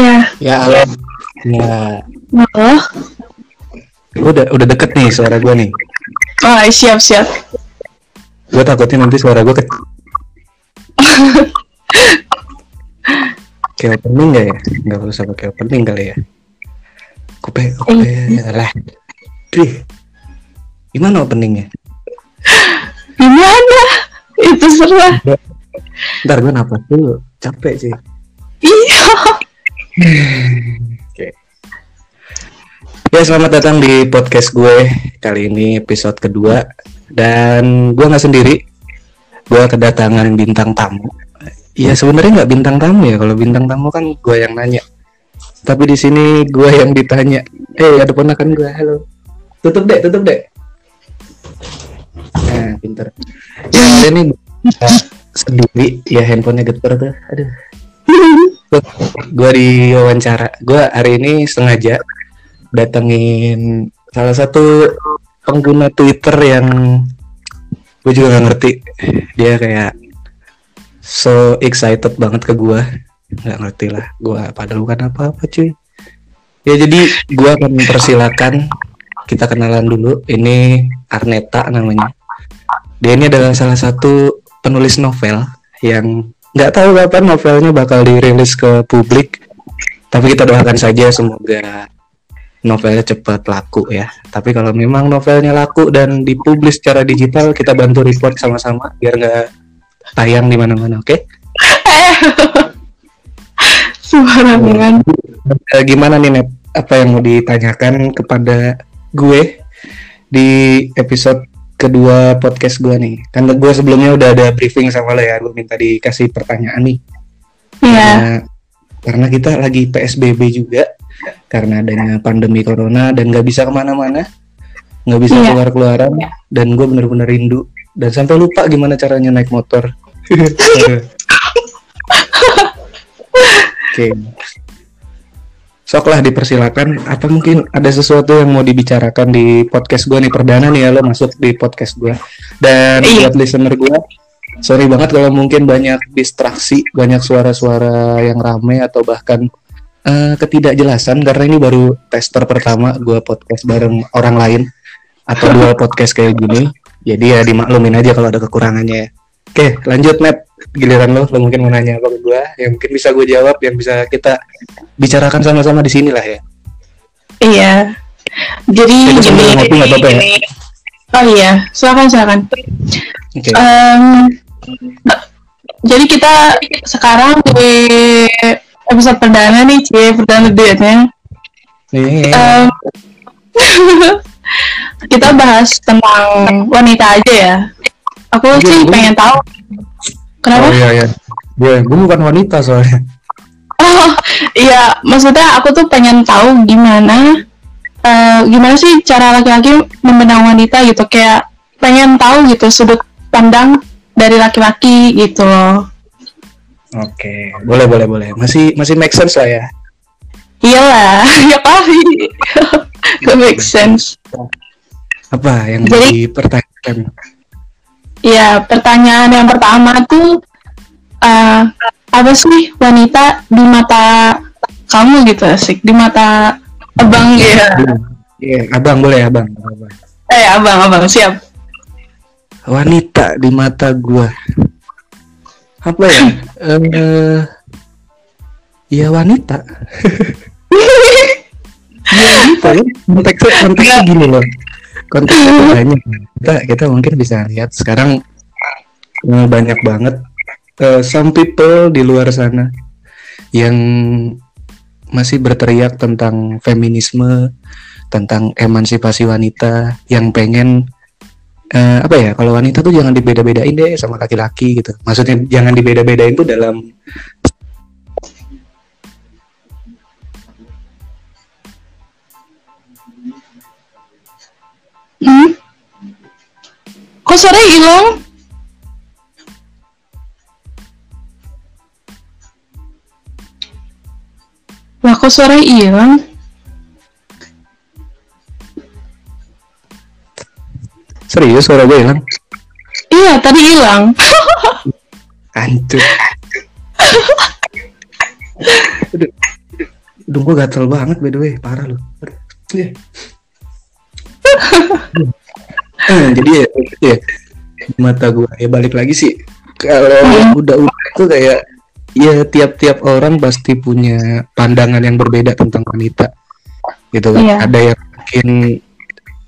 Ya. Ya, halo. Ya, Halo. udah udah deket nih suara gue nih. Oh, siap siap. Gue takutnya nanti suara gue ke kayak opening gak ya? Gak usah pakai opening kali ya. Kupe, kupe, lah. Dih. Gimana openingnya? Gimana? Itu serah. Ntar gue napas dulu. Capek sih. Iya. Oke. Ya selamat datang di podcast gue kali ini episode kedua dan gue nggak sendiri. Gue kedatangan bintang tamu. Ya sebenarnya nggak bintang tamu ya. Kalau bintang tamu kan gue yang nanya. Tapi di sini gue yang ditanya. Eh ada ponakan gue. Halo. Tutup deh, tutup deh. Nah, pinter. Ya ini sendiri ya handphonenya getar tuh. Aduh gue di wawancara gue hari ini sengaja datengin salah satu pengguna Twitter yang gue juga gak ngerti. Dia kayak so excited banget ke gue nggak ngerti lah gue padahal bukan apa-apa cuy. Ya jadi gue akan persilakan kita kenalan dulu. Ini Arneta namanya. Dia ini adalah salah satu penulis novel yang nggak tahu kapan novelnya bakal dirilis ke publik tapi kita doakan saja semoga novelnya cepat laku ya. Tapi kalau memang novelnya laku dan dipublis secara digital kita bantu report sama-sama biar nggak tayang di mana-mana oke? Sembarangan. Eh, gimana nih Net apa yang mau ditanyakan kepada gue di episode kedua podcast gue nih. Kan gue sebelumnya udah ada briefing sama lo ya gue minta dikasih pertanyaan nih. Iya. karena, karena kita lagi PSBB juga karena adanya pandemi corona dan nggak bisa ke mana-mana nggak bisa Iya. keluar keluaran dan gue bener-bener rindu. Dan sampai lupa gimana caranya naik motor. Oke. sok lah dipersilakan apa mungkin ada sesuatu yang mau dibicarakan di podcast gue nih perdana nih ya lo masuk di podcast gue dan Iya. buat listener gue sorry banget kalau mungkin banyak distraksi banyak suara-suara yang rame atau bahkan eh, ketidakjelasan karena ini baru tester pertama gue podcast bareng orang lain atau dua podcast kayak gini. Jadi ya dimaklumin aja kalau ada kekurangannya ya oke lanjut Net giliran lo lo mungkin mau nanya apa ke gue yang mungkin bisa gue jawab yang bisa kita bicarakan sama-sama di sini lah ya Iya. Jadi gini. ngopi nggak apa-apa ya? Oh iya, silakan silakan. oke Em, jadi kita sekarang di episode perdana nih, cie perdana duetnya. Nih, Em, kita bahas tentang wanita aja ya. Aku Iya, sih gua- pengen tahu. Kenapa? oh iya iya gue gue bukan wanita soalnya Oh, iya, maksudnya aku tuh pengen tahu gimana eh, gimana sih cara laki-laki memandang wanita gitu kayak pengen tahu gitu sudut pandang dari laki-laki gitu loh. oke boleh boleh boleh masih masih make sense lah ya Iyalah, ya kali. Gak make sense. apa yang Jadi- dipertanyakan Ya, pertanyaan yang pertama tuh eh, apa sih wanita di mata kamu gitu asik di mata abang ya. Iya, abang boleh abang. abang. Eh, abang, abang siap. Wanita di mata gua. Apa ya? Eh, ya wanita. Ya wanita ya. Konteksnya, konteksnya gini loh. Tuh banyak. Kita kita mungkin bisa lihat sekarang eh, banyak banget eh, some people di luar sana yang masih berteriak tentang feminisme, tentang emansipasi wanita yang pengen eh, apa ya kalau wanita tuh jangan dibeda-bedain deh sama laki-laki gitu maksudnya jangan dibeda-bedain tuh dalam Hmm? Kok sore hilang? Lah kok sore hilang? serius suara gue hilang Iya, tadi hilang. hancur Aduh. Gue gatel banget by the way, parah loh. Iya. Eh, jadi ya, ya mata gue ya balik lagi sih. Kalau udah-udah itu kayak ya tiap-tiap orang pasti punya pandangan yang berbeda tentang wanita. Gitu kan? Iya. ada yang mungkin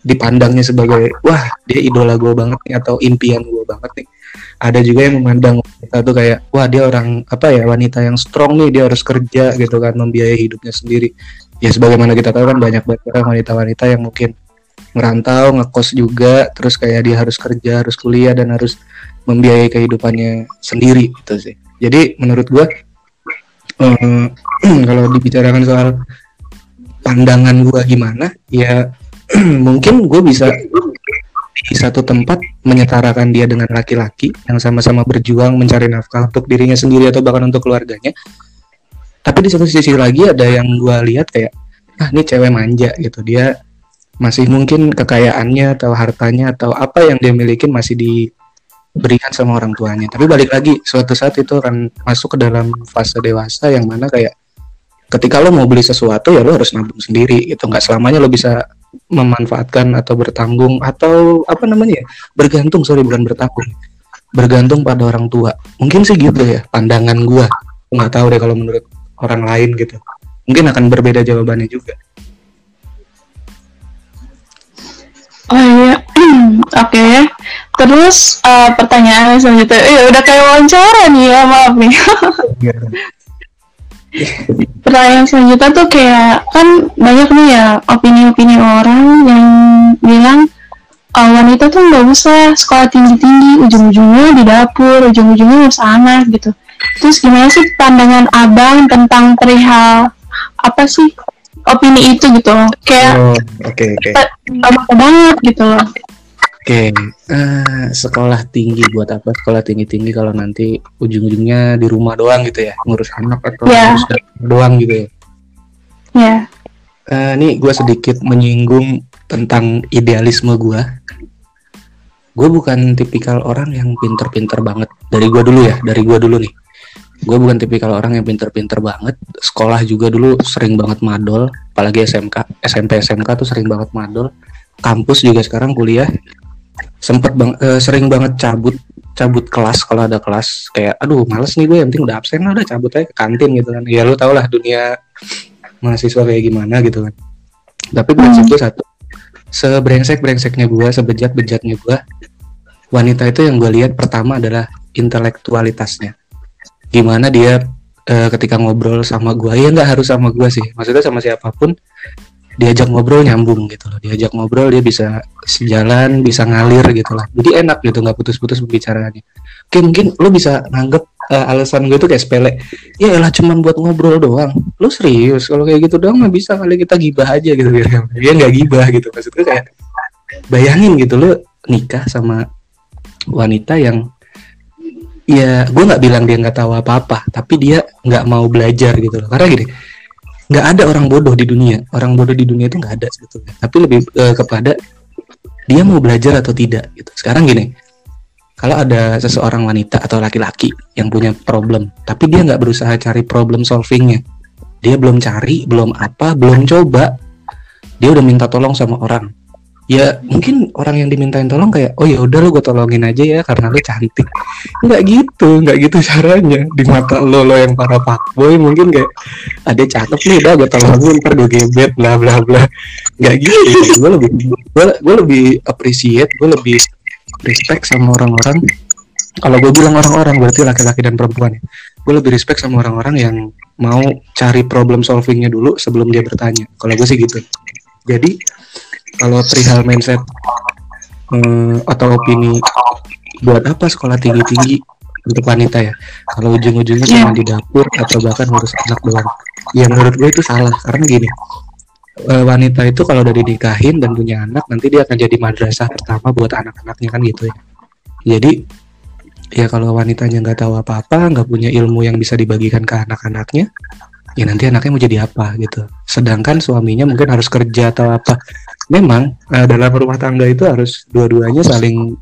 dipandangnya sebagai wah dia idola gue banget nih atau impian gue banget nih. Ada juga yang memandang wanita tuh kayak wah dia orang apa ya wanita yang strong nih dia harus kerja gitu kan membiayai hidupnya sendiri. Ya sebagaimana kita tahu kan banyak banget orang wanita-wanita yang mungkin ngerantau ngekos juga terus kayak dia harus kerja harus kuliah dan harus membiayai kehidupannya sendiri gitu sih. Jadi menurut gua eh, kalau dibicarakan soal pandangan gua gimana ya mungkin gue bisa di satu tempat menyetarakan dia dengan laki-laki yang sama-sama berjuang mencari nafkah untuk dirinya sendiri atau bahkan untuk keluarganya. Tapi di satu sisi lagi ada yang gua lihat kayak ah ini cewek manja gitu. Dia masih mungkin kekayaannya atau hartanya atau apa yang dia miliki masih diberikan sama orang tuanya. Tapi balik lagi suatu saat itu akan masuk ke dalam fase dewasa yang mana kayak ketika lo mau beli sesuatu ya lo harus nabung sendiri gitu. Nggak selamanya lo bisa memanfaatkan atau bertanggung atau apa namanya ya? Bergantung sorry bukan bertanggung. Bergantung pada orang tua. Mungkin sih gitu ya pandangan gua. Nggak tahu deh kalau menurut orang lain gitu. Mungkin akan berbeda jawabannya juga Oh iya, oke. Terus eh, pertanyaan selanjutnya, eh udah kayak wawancara nih ya, maaf nih. Pertanyaan selanjutnya tuh kayak kan banyak nih ya opini-opini orang yang bilang eh, wanita tuh nggak usah sekolah tinggi-tinggi, ujung-ujungnya di dapur, ujung-ujungnya ngurus anak gitu. Terus gimana sih pandangan abang tentang perihal apa sih opini itu gitu loh? Kayak oh oke oke lama banget gitu loh. Oke, eh, sekolah tinggi buat apa? Sekolah tinggi-tinggi kalau nanti ujung-ujungnya di rumah doang gitu ya, ngurus anak atau Ya. ngurus doang gitu ya. Ya, Eh, ini gue sedikit menyinggung tentang idealisme gue. Gue bukan tipikal orang yang pinter-pinter banget. Dari gue dulu ya, dari gue dulu nih. Gue bukan tipikal orang yang pinter-pinter banget. Sekolah juga dulu sering banget madol, apalagi SMK, SMP SMK tuh sering banget madol. Kampus juga sekarang kuliah sempet bang, eh, sering banget cabut cabut kelas kalau ada kelas. Kayak aduh males nih gue yang penting udah absen lah udah cabut aja ke kantin gitu kan. Ya lu tau lah dunia mahasiswa kayak gimana gitu kan. Tapi prinsip gue satu sebrengsek brengseknya gue sebejat bejatnya gue wanita itu yang gue lihat pertama adalah intelektualitasnya gimana dia eh, ketika ngobrol sama gue ya nggak harus sama gue sih. Maksudnya sama siapa pun diajak ngobrol nyambung gitu loh. Diajak ngobrol dia bisa sejalan bisa ngalir gitu lah. Jadi enak gitu nggak putus-putus pembicaraannya. Oke mungkin lo bisa nganggep eh, alasan gue itu kayak sepele. Ya elah cuman buat ngobrol doang. Lo serius? Kalau kayak gitu doang mah bisa kali kita gibah aja gitu. Biar ya nggak gibah gitu. Maksudnya kayak bayangin gitu lo nikah sama wanita yang ya gue nggak bilang dia nggak tahu apa-apa tapi dia nggak mau belajar gitu loh. Karena gini nggak ada orang bodoh di dunia. Orang bodoh di dunia itu nggak ada sebetulnya tapi lebih eh, kepada dia mau belajar atau tidak gitu. Sekarang gini kalau ada seseorang wanita atau laki-laki yang punya problem tapi dia nggak berusaha cari problem solvingnya dia belum cari belum apa belum coba dia udah minta tolong sama orang ya mungkin orang yang dimintain tolong kayak oh ya udah lo gue tolongin aja ya karena lo cantik. Nggak gitu nggak gitu caranya. Di mata lo lo yang para fuckboy mungkin kayak ada cakep nih udah gue tolongin ntar gue gebet bla bla bla. Nggak gitu gue lebih gue lebih appreciate gue lebih respect sama orang-orang. Kalau gue bilang orang-orang berarti laki-laki dan perempuan ya. Gue lebih respect sama orang-orang yang mau cari problem solvingnya dulu sebelum dia bertanya. Kalau gue sih gitu. Jadi kalau perihal mindset eh, atau opini buat apa sekolah tinggi-tinggi untuk wanita ya? Kalau ujung-ujungnya Iya. cuma di dapur atau bahkan ngurus anak doang. Ya menurut gue itu salah. Karena gini eh, wanita itu kalau udah dinikahin dan punya anak nanti dia akan jadi madrasah pertama buat anak-anaknya kan gitu ya. Jadi ya kalau wanitanya nggak tahu apa-apa nggak punya ilmu yang bisa dibagikan ke anak-anaknya ya nanti anaknya mau jadi apa gitu. Sedangkan suaminya mungkin harus kerja atau apa. Memang eh, dalam rumah tangga itu harus dua-duanya saling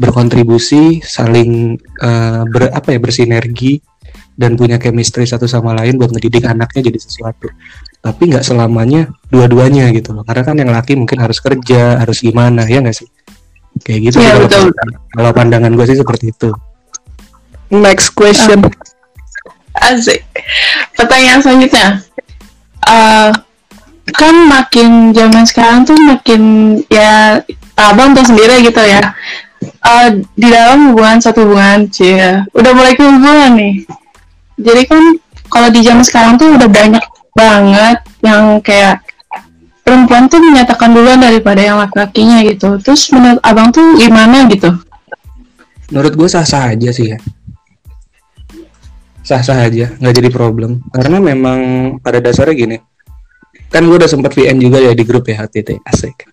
berkontribusi saling eh, ber, apa ya bersinergi dan punya chemistry satu sama lain buat ngedidik anaknya jadi sesuatu. Tapi nggak selamanya dua-duanya gitu loh. Karena kan yang laki mungkin harus kerja harus gimana ya nggak sih? Kayak gitu sih kalau, betul. kalau pandangan gue sih seperti itu. Next question. Asik. Pertanyaan selanjutnya. Eh, kan makin zaman sekarang tuh makin ya abang tuh sendiri gitu ya. Eh, di dalam hubungan satu hubungan cie udah mulai ke hubungan nih. Jadi kan kalau di zaman sekarang tuh udah banyak banget yang kayak perempuan tuh menyatakan duluan daripada yang laki-lakinya gitu. Terus menurut abang tuh gimana gitu? menurut gue sah-sah aja sih ya sah-sah aja nggak jadi problem. Karena memang pada dasarnya gini kan gue udah sempat VN juga ya di grup ya HTT asik.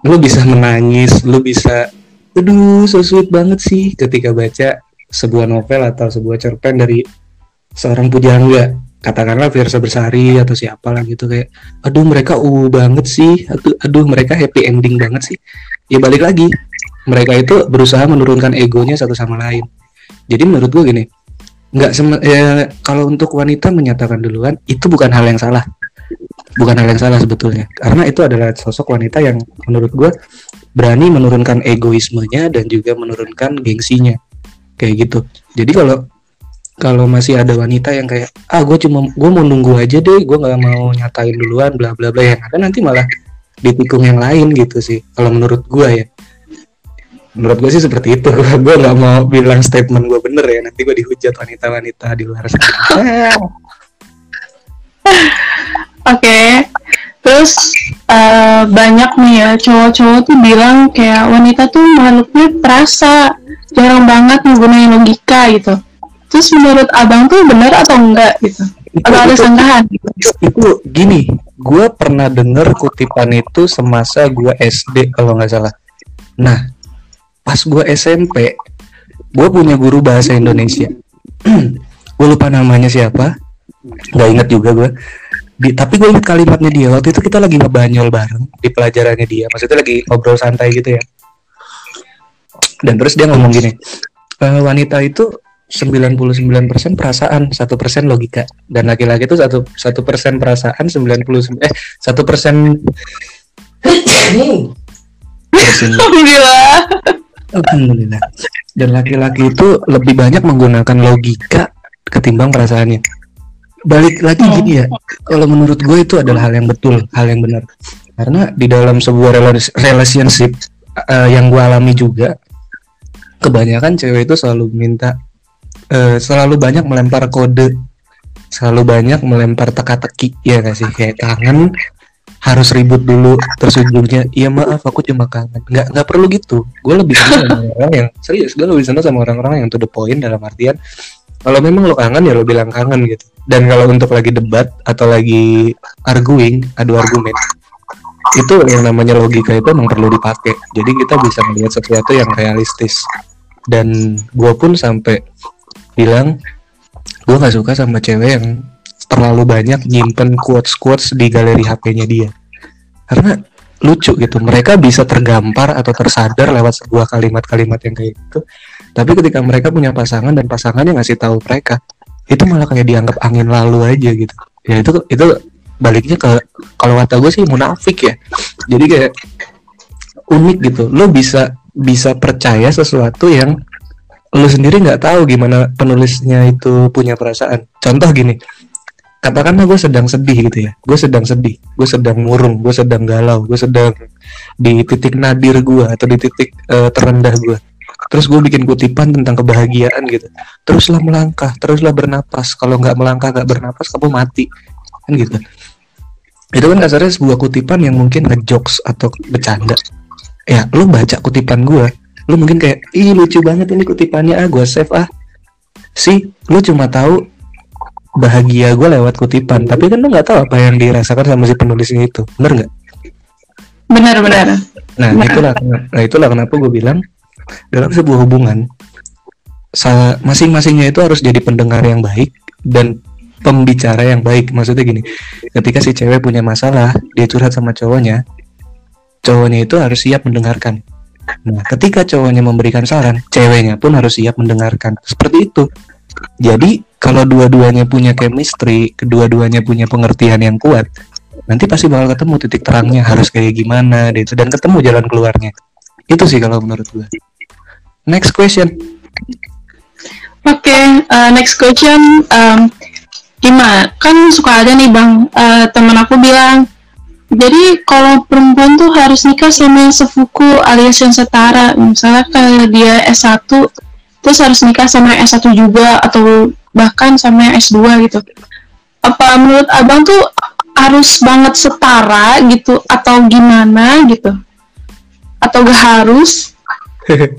Lu bisa, menangis lu bisa aduh so sweet banget sih ketika baca sebuah novel atau sebuah cerpen dari seorang pujangga katakanlah Fiersa Bersari atau siapa lah gitu kayak aduh mereka uh banget sih aduh, aduh mereka happy ending banget sih. Ya balik lagi mereka itu berusaha menurunkan egonya satu sama lain jadi menurut gue gini nggak ya, kalau untuk wanita menyatakan duluan itu bukan hal yang salah. Bukan hal yang salah sebetulnya. Karena itu adalah sosok wanita yang menurut gue berani menurunkan egoismenya dan juga menurunkan gengsinya. Kayak gitu. Jadi kalau kalau masih ada wanita yang kayak ah gue cuma gue mau nunggu aja deh gue nggak mau nyatain duluan bla bla bla yang ada nanti malah ditikung yang lain gitu sih kalau menurut gue ya menurut gue sih seperti itu gue nggak mau bilang statement gue bener ya nanti gue dihujat wanita-wanita di luar sana Oke, terus eh, banyak nih ya cowok-cowok tuh bilang kayak wanita tuh makhluknya perasa, jarang banget menggunakan logika gitu. Terus menurut abang tuh benar atau enggak gitu? Atau ada itu, sanggahan? Itu gini gue pernah denger kutipan itu semasa gue SD kalau nggak salah nah pas gue SMP gue punya guru bahasa Indonesia. Gue lupa namanya siapa nggak inget juga gue di, tapi gue inget kalimatnya dia waktu itu kita lagi ngebanyol bareng di pelajarannya dia. Maksudnya lagi ngobrol santai gitu ya. Dan terus dia ngomong gini "E, wanita itu 99% perasaan, satu persen logika, dan laki-laki itu satu satu persen perasaan, 90 eh satu persen Alhamdulillah. Alhamdulillah. Dan laki-laki itu lebih banyak menggunakan logika ketimbang perasaannya. Balik lagi Oh. gini ya, kalau menurut gue itu adalah hal yang betul, hal yang benar. Karena di dalam sebuah relationship eh, yang gue alami juga, kebanyakan cewek itu selalu minta, eh, selalu banyak melempar kode, selalu banyak melempar teka-teki, ya gak sih? Kayak kangen, harus ribut dulu terus ujungnya iya maaf aku cuma kangen. Nggak nggak perlu gitu. Gue lebih senang sama orang yang serius gue lebih senang sama orang-orang yang to the point dalam artian kalau memang lo kangen ya lo bilang kangen gitu. Dan kalau untuk lagi debat atau lagi arguing adu argumen itu yang namanya logika itu emang perlu dipakai. Jadi kita bisa melihat sesuatu yang realistis. Dan gue pun sampai bilang gue nggak suka sama cewek yang terlalu banyak nyimpen quotes quotes di galeri HP-nya dia. Karena lucu gitu mereka bisa tergampar atau tersadar lewat sebuah kalimat-kalimat yang kayak gitu. Tapi ketika mereka punya pasangan dan pasangannya ngasih tahu mereka itu malah kayak dianggap angin lalu aja gitu. Ya itu itu baliknya ke kalau kata gue sih munafik ya. Jadi kayak unik gitu. Lo bisa bisa percaya sesuatu yang lo sendiri nggak tahu gimana penulisnya itu punya perasaan. Contoh gini katakanlah gue sedang sedih gitu ya. Gue sedang sedih gue sedang murung gue sedang galau gue sedang di titik nadir gue atau di titik eh, terendah gue terus gue bikin kutipan tentang kebahagiaan gitu. Teruslah melangkah teruslah bernapas. Kalau nggak melangkah nggak bernapas kamu mati. Kan gitu. Itu kan kasarnya sebuah kutipan yang mungkin ngejokes atau bercanda. Ya lu baca kutipan gue lu mungkin kayak ih lucu banget ini kutipannya ah gue save ah. Sih lu cuma tahu bahagia gue lewat kutipan tapi kan lu nggak tahu apa yang dirasakan sama si penulisnya itu bener nggak Benar-benar. nah Nah. itulah nah itulah kenapa gue bilang dalam sebuah hubungan masing-masingnya itu harus jadi pendengar yang baik dan pembicara yang baik maksudnya gini ketika si cewek punya masalah dia curhat sama cowoknya cowoknya itu harus siap mendengarkan Nah, ketika cowoknya memberikan saran, ceweknya pun harus siap mendengarkan. Seperti itu. Jadi, kalau dua-duanya punya chemistry, kedua-duanya punya pengertian yang kuat, nanti pasti bakal ketemu titik terangnya harus kayak gimana gitu dan ketemu jalan keluarnya. Itu sih kalau menurut gue. Next question. Oke, uh, next question. Um, gimana? Kan suka ada nih bang, uh, temen aku bilang, jadi kalau perempuan tuh harus nikah sama yang sefuku alias yang setara. Misalnya kayak dia S1, terus harus nikah sama yang S1 juga atau bahkan sama yang S2 gitu. Apa menurut abang tuh harus banget setara gitu atau gimana gitu? Atau gak harus?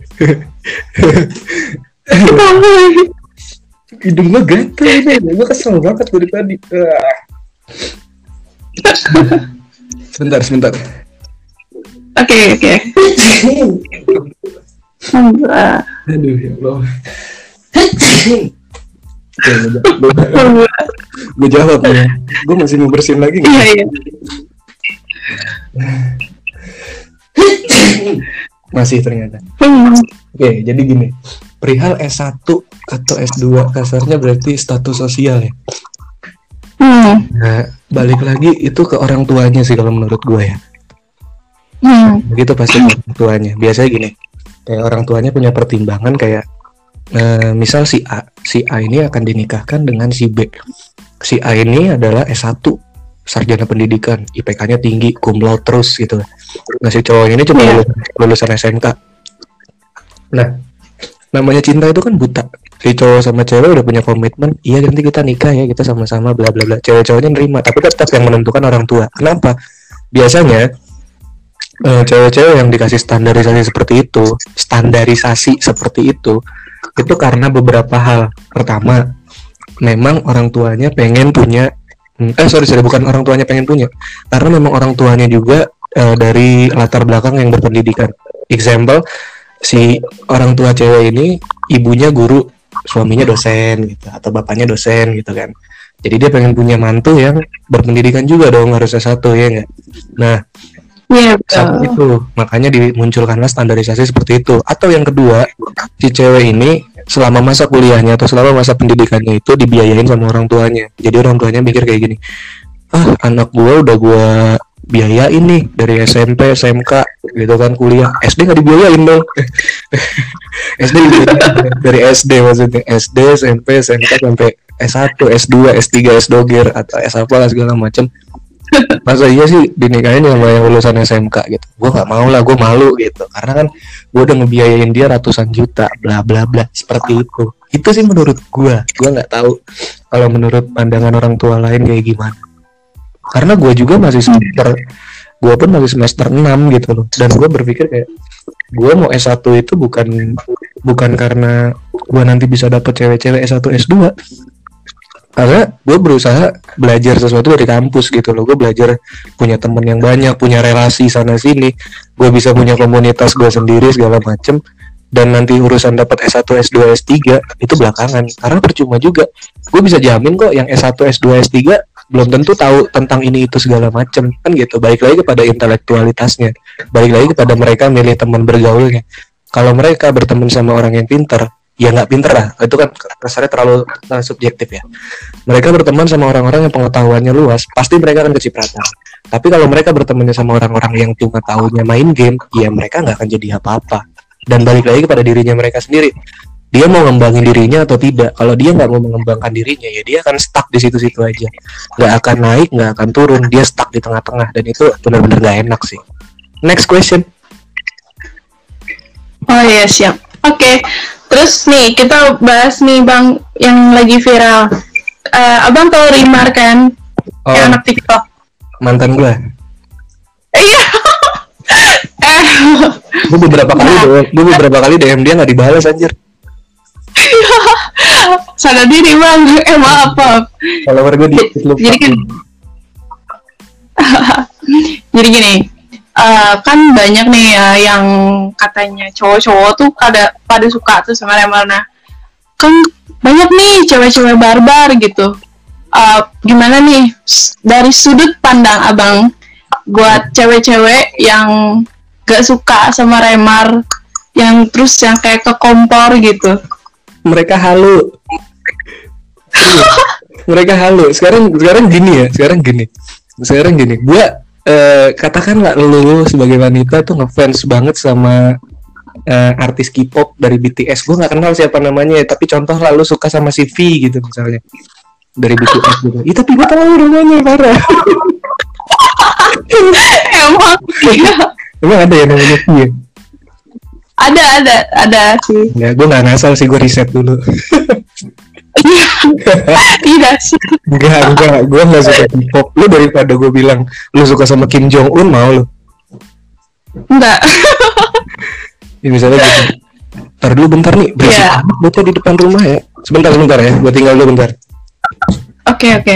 Hidung gue gatel ini, gue kesel banget dari tadi. sebentar, sebentar. Oke, oke. Aduh, ya Allah. gue jawab ya. Gue masih mau bersihin lagi Iya, iya. Masih ternyata. Hmm. Oke, jadi gini. Perihal S1 atau S2 kasarnya berarti status sosial ya. Hmm. Nah, balik lagi itu ke orang tuanya sih kalau menurut gue ya. Hmm. Begitu pasti ke orang tuanya. Biasanya gini. Kayak orang tuanya punya pertimbangan kayak eh, misal si A, si A ini akan dinikahkan dengan si B. Si A ini adalah S1 sarjana pendidikan, IPK-nya tinggi, cum laude terus gitu. Nah, si cowok ini cuma Iya. lulusan, SMK. Nah, namanya cinta itu kan buta. Si cowok sama cewek udah punya komitmen, iya nanti kita nikah ya, kita sama-sama bla bla bla. Cewek-ceweknya nerima, tapi tetap yang menentukan orang tua. Kenapa? Biasanya cewek-cewek yang dikasih standarisasi seperti itu, standarisasi seperti itu, itu karena beberapa hal. Pertama, memang orang tuanya pengen punya eh sorry sorry bukan orang tuanya pengen punya. Karena memang orang tuanya juga eh, dari latar belakang yang berpendidikan. Example si orang tua cewek ini ibunya guru suaminya dosen gitu atau bapaknya dosen gitu kan. Jadi dia pengen punya mantu yang berpendidikan juga dong harusnya satu ya enggak nah Satu betul. itu. Makanya dimunculkanlah standarisasi seperti itu. Atau yang kedua si cewek ini selama masa kuliahnya atau selama masa pendidikannya itu dibiayain sama orang tuanya. Jadi orang tuanya mikir kayak gini ah anak gua udah gua biayain nih dari SMP SMK gitu kan kuliah. SD nggak dibiayain dong. SD dari SD maksudnya SD SMP SMK sampai S1 S2 S3 S2 atau S apa segala macam masa iya sih dinikahin sama yang lulusan SMK gitu. Gue nggak mau lah gue malu gitu. Karena kan gue udah ngebiayain dia ratusan juta bla bla bla. Seperti itu. Itu sih menurut gue gue nggak tahu kalau menurut pandangan orang tua lain kayak gimana. Karena gue juga masih semester gue pun masih semester 6 gitu loh. Dan gue berpikir kayak gue mau S1 itu bukan bukan karena gue nanti bisa dapet cewek-cewek S1 S2 karena gue berusaha belajar sesuatu dari kampus gitu loh. Gue belajar punya temen yang banyak punya relasi sana sini. Gue bisa punya komunitas gue sendiri segala macem. Dan nanti urusan dapat S1 S2 S3 itu belakangan. Karena percuma juga. Gue bisa jamin kok yang S1 S2 S3 belum tentu tahu tentang ini itu segala macem. Kan gitu balik lagi kepada intelektualitasnya. Balik lagi kepada mereka milih teman bergaulnya. Kalau mereka berteman sama orang yang pintar ya nggak pinter lah. Itu kan kasarnya terlalu, terlalu subjektif ya. Mereka berteman sama orang-orang yang pengetahuannya luas pasti mereka akan kecipratan tapi kalau mereka bertemannya sama orang-orang yang cuma tahunya main game ya mereka nggak akan jadi apa-apa. Dan balik lagi kepada dirinya mereka sendiri. Dia mau ngembangin dirinya atau tidak? Kalau dia nggak mau mengembangkan dirinya ya dia akan stuck di situ-situ aja. Nggak akan naik nggak akan turun. Dia stuck di tengah-tengah. Dan itu benar-benar nggak enak sih. Next question. Oh iya siap. Oke, terus nih kita bahas nih bang yang lagi viral. Eh, abang tahu Rimar kan? oh Yang anak TikTok. mantan gue Iya. eh, gue beberapa kali DM, gue beberapa kali DM dia nggak dibalas anjir sadar diri bang. Eh maaf maaf. kalau gue di Jadi kan, jadi gini. Eh, kan banyak nih ya yang katanya cowok-cowok tuh pada pada suka tuh sama Rimar. Nah, kan banyak nih cewek-cewek barbar gitu. Eh, gimana nih dari sudut pandang abang buat cewek-cewek yang gak suka sama Remar yang terus yang kayak ke kompor gitu. Mereka halu. Iya, mereka halu. Sekarang sekarang gini ya sekarang gini. Sekarang gini. Gua eh, katakanlah lu, lu sebagai wanita tuh ngefans banget sama eh, artis K-pop dari BTS gue nggak kenal siapa namanya ya, tapi contoh lah lu suka sama si V gitu misalnya. Dari BTS gitu. Ih, tapi gue tahu namanya parah emang iya. emang? Ada ya namanya V ya? ada ada ada. Sih ya gue nggak ngasal sih gue riset dulu tidak sih Enggak, enggak, gue gak suka K-pop. Lu daripada gue bilang lu suka sama Kim Jong Un mau lu. enggak Ya, misalnya gitu. Ntar dulu bentar nih, berisik Iya. amat bocah di depan rumah ya. Sebentar, sebentar ya, gue tinggal dulu bentar. oke oke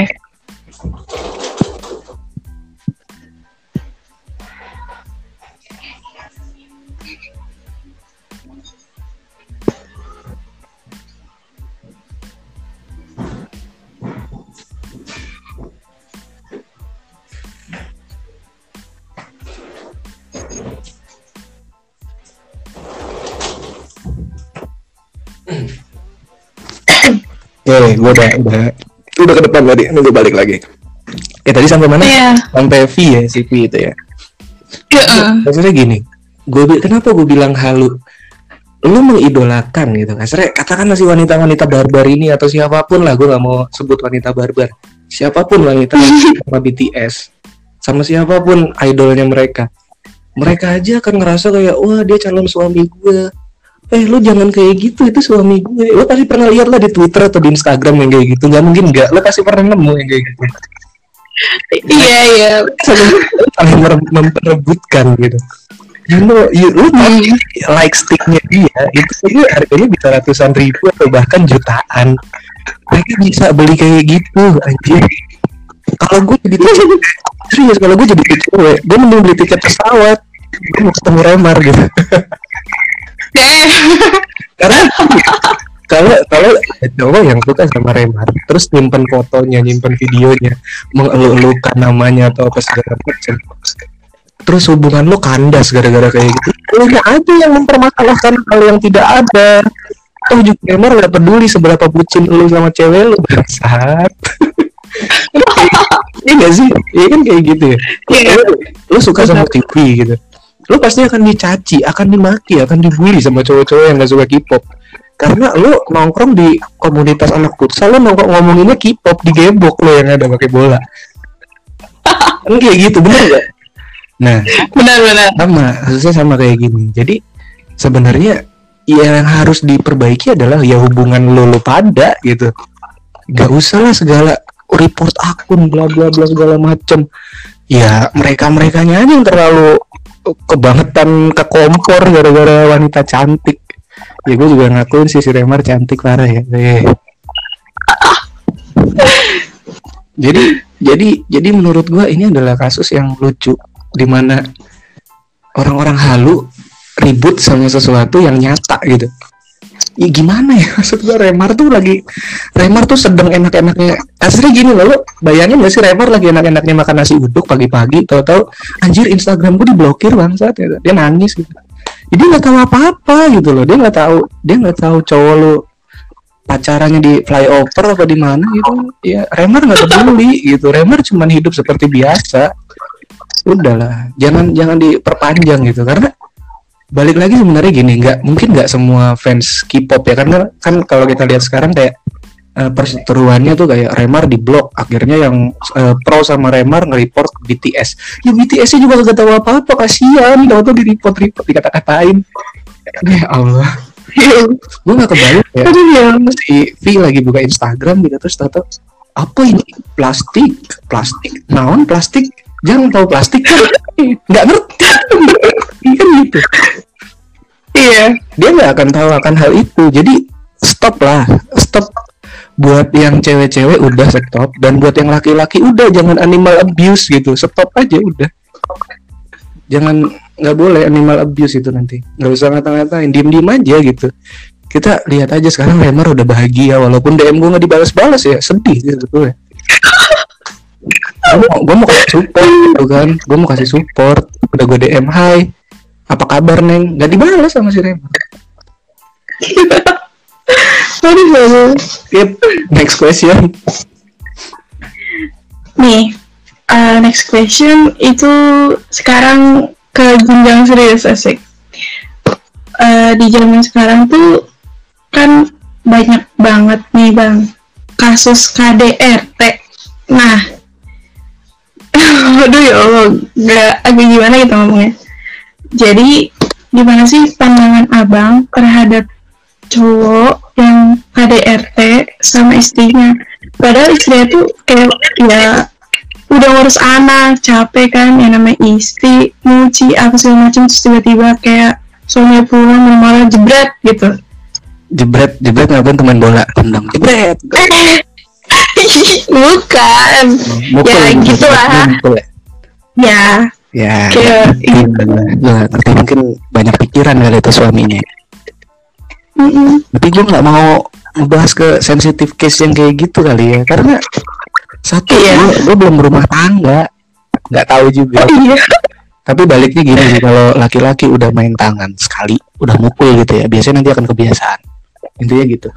Nih, gue udah, udah, udah ke depan tadi, gue balik lagi. Ya tadi sampai mana? Iya. Sampai V ya, si V itu ya. Heeh. Maksudnya gini, gue kenapa gue bilang halu? Lu mengidolakan gitu, kasarnya katakanlah si wanita-wanita barbar ini atau siapa pun lah, gue nggak mau sebut wanita barbar, siapa pun wanita sama BTS, sama siapa pun idolnya mereka, mereka aja akan ngerasa kayak wah dia calon suami gue. Eh lu jangan kayak gitu itu suami gue. Lu pasti pernah lihat lah di Twitter atau di Instagram yang kayak gitu. Nggak mungkin nggak. Lu pasti pernah nemu yang kayak gitu. iya iya saling memperebutkan gitu. You know, you, lu tahu Hmm. like sticknya dia itu aja harganya bisa ratusan ribu atau bahkan jutaan. Mereka bisa beli kayak gitu, anjir. Kalau gue jadi serius kalau gue jadi cewek, gue mending beli tiket pesawat. Gue mau ketemu Remar gitu. Karena kalau kalau cowok yang suka sama Remar, terus nyimpen fotonya, nyimpen videonya, mengeluh-elukan namanya atau apa segala macam. Terus hubungan lu kandas gara-gara kayak gitu. Lu aja yang mempermasalahkan hal yang tidak ada. Toh juga Remar gak peduli seberapa bucin lu sama cewek lu bangsat. Iya gak sih? Iya kan kayak gitu ya. Iya. Lu, lu suka sama TV gitu. Lu pasti akan dicaci, akan dimaki, akan dibully sama cowok-cowok yang gak suka K-pop. Karena lu nongkrong di komunitas anak futsal, lu nongkrong ngomonginnya K-pop di gebok lu yang ada pakai bola. kan kayak gitu, bener gak? Nah, benar-benar sama, khususnya sama kayak gini. Jadi sebenarnya yang harus diperbaiki adalah ya hubungan lu, lu pada gitu. Gak usah lah segala report akun bla bla bla segala macem. Ya mereka merekanya aja yang terlalu kebangetan ke kompor gara-gara wanita cantik. Ya gue juga ngakuin si Remar cantik parah ya. Eh. jadi jadi jadi menurut gua ini adalah kasus yang lucu di mana orang-orang halu ribut sama sesuatu yang nyata gitu. Ya gimana ya? Maksud gua Remar tuh lagi Remar tuh sedang enak-enaknya. Asli gini loh lo bayangin gak sih Remar lagi enak-enaknya makan nasi uduk pagi-pagi tahu-tahu anjir Instagram gue diblokir bangsat ya. dia nangis gitu. Jadi nggak tahu apa-apa gitu loh. Dia nggak tahu dia nggak tahu cowok lo pacarannya di flyover apa di mana gitu. Ya Remar nggak peduli gitu. Remar cuman hidup seperti biasa. Udahlah jangan jangan diperpanjang gitu. Karena balik lagi sebenarnya gini nggak mungkin nggak semua fans K-pop ya karena kan kalau kita lihat sekarang kayak eh, perseteruannya tuh kayak Remar di blok akhirnya yang eh, pro sama Remar nge-report BTS ya BTS nya juga gak tahu apa-apa kasihan tahu tuh di report report dikata-katain. Ya Allah. Gue nggak kebayang ya aduh ya si V lagi buka Instagram gitu terus tahu apa ini? Plastik? Plastik? Naon plastik? Jangan tahu plastik kan? Nggak ngerti kan gitu. Iya. Dia nggak akan tahu akan hal itu. Jadi stop lah. Stop. Buat yang cewek-cewek udah stop. Dan buat yang laki-laki udah. Jangan animal abuse gitu. Stop aja udah. Jangan nggak boleh animal abuse itu nanti. Nggak usah ngata-ngatain. Diem diem aja gitu. Kita lihat aja sekarang Remar udah bahagia. Walaupun DM gue nggak dibalas-balas ya. Sedih gitu sebetulnya. Gue mau, gua mau kasih support gitu kan. Gue mau kasih support udah gue DM hai apa kabar neng gak dibalas sama si Rema Aduh, aduh. Yep. next question Nih, uh, next question itu sekarang ke jenjang serius asik. Uh, di zaman sekarang tuh kan banyak banget nih bang kasus KDRT. Nah, aduh ya Allah, gak agak gimana gitu ngomongnya. Jadi gimana sih pandangan abang terhadap cowok yang KDRT sama istrinya? Padahal istrinya tuh kayak ya udah ngurus anak capek kan yang namanya istri nyuci apa segala macam terus tiba-tiba kayak suaminya pulang malah jebret gitu jebret jebret ngapain teman bola tendang jebret bukan. Mukul, ya mukul, gitu lah mukul ya. ya. Ya Kayak iya, ngerti mungkin banyak pikiran kali itu suaminya. Mm-mm. tapi gue nggak mau ngebahas ke sensitif case yang kayak gitu kali ya. Karena satu gue, gue belum berumah tangga. Nggak tahu juga. Oh iya. Tapi baliknya gini sih kalau laki-laki udah main tangan sekali udah mukul gitu ya biasanya nanti akan kebiasaan. Intinya gitu.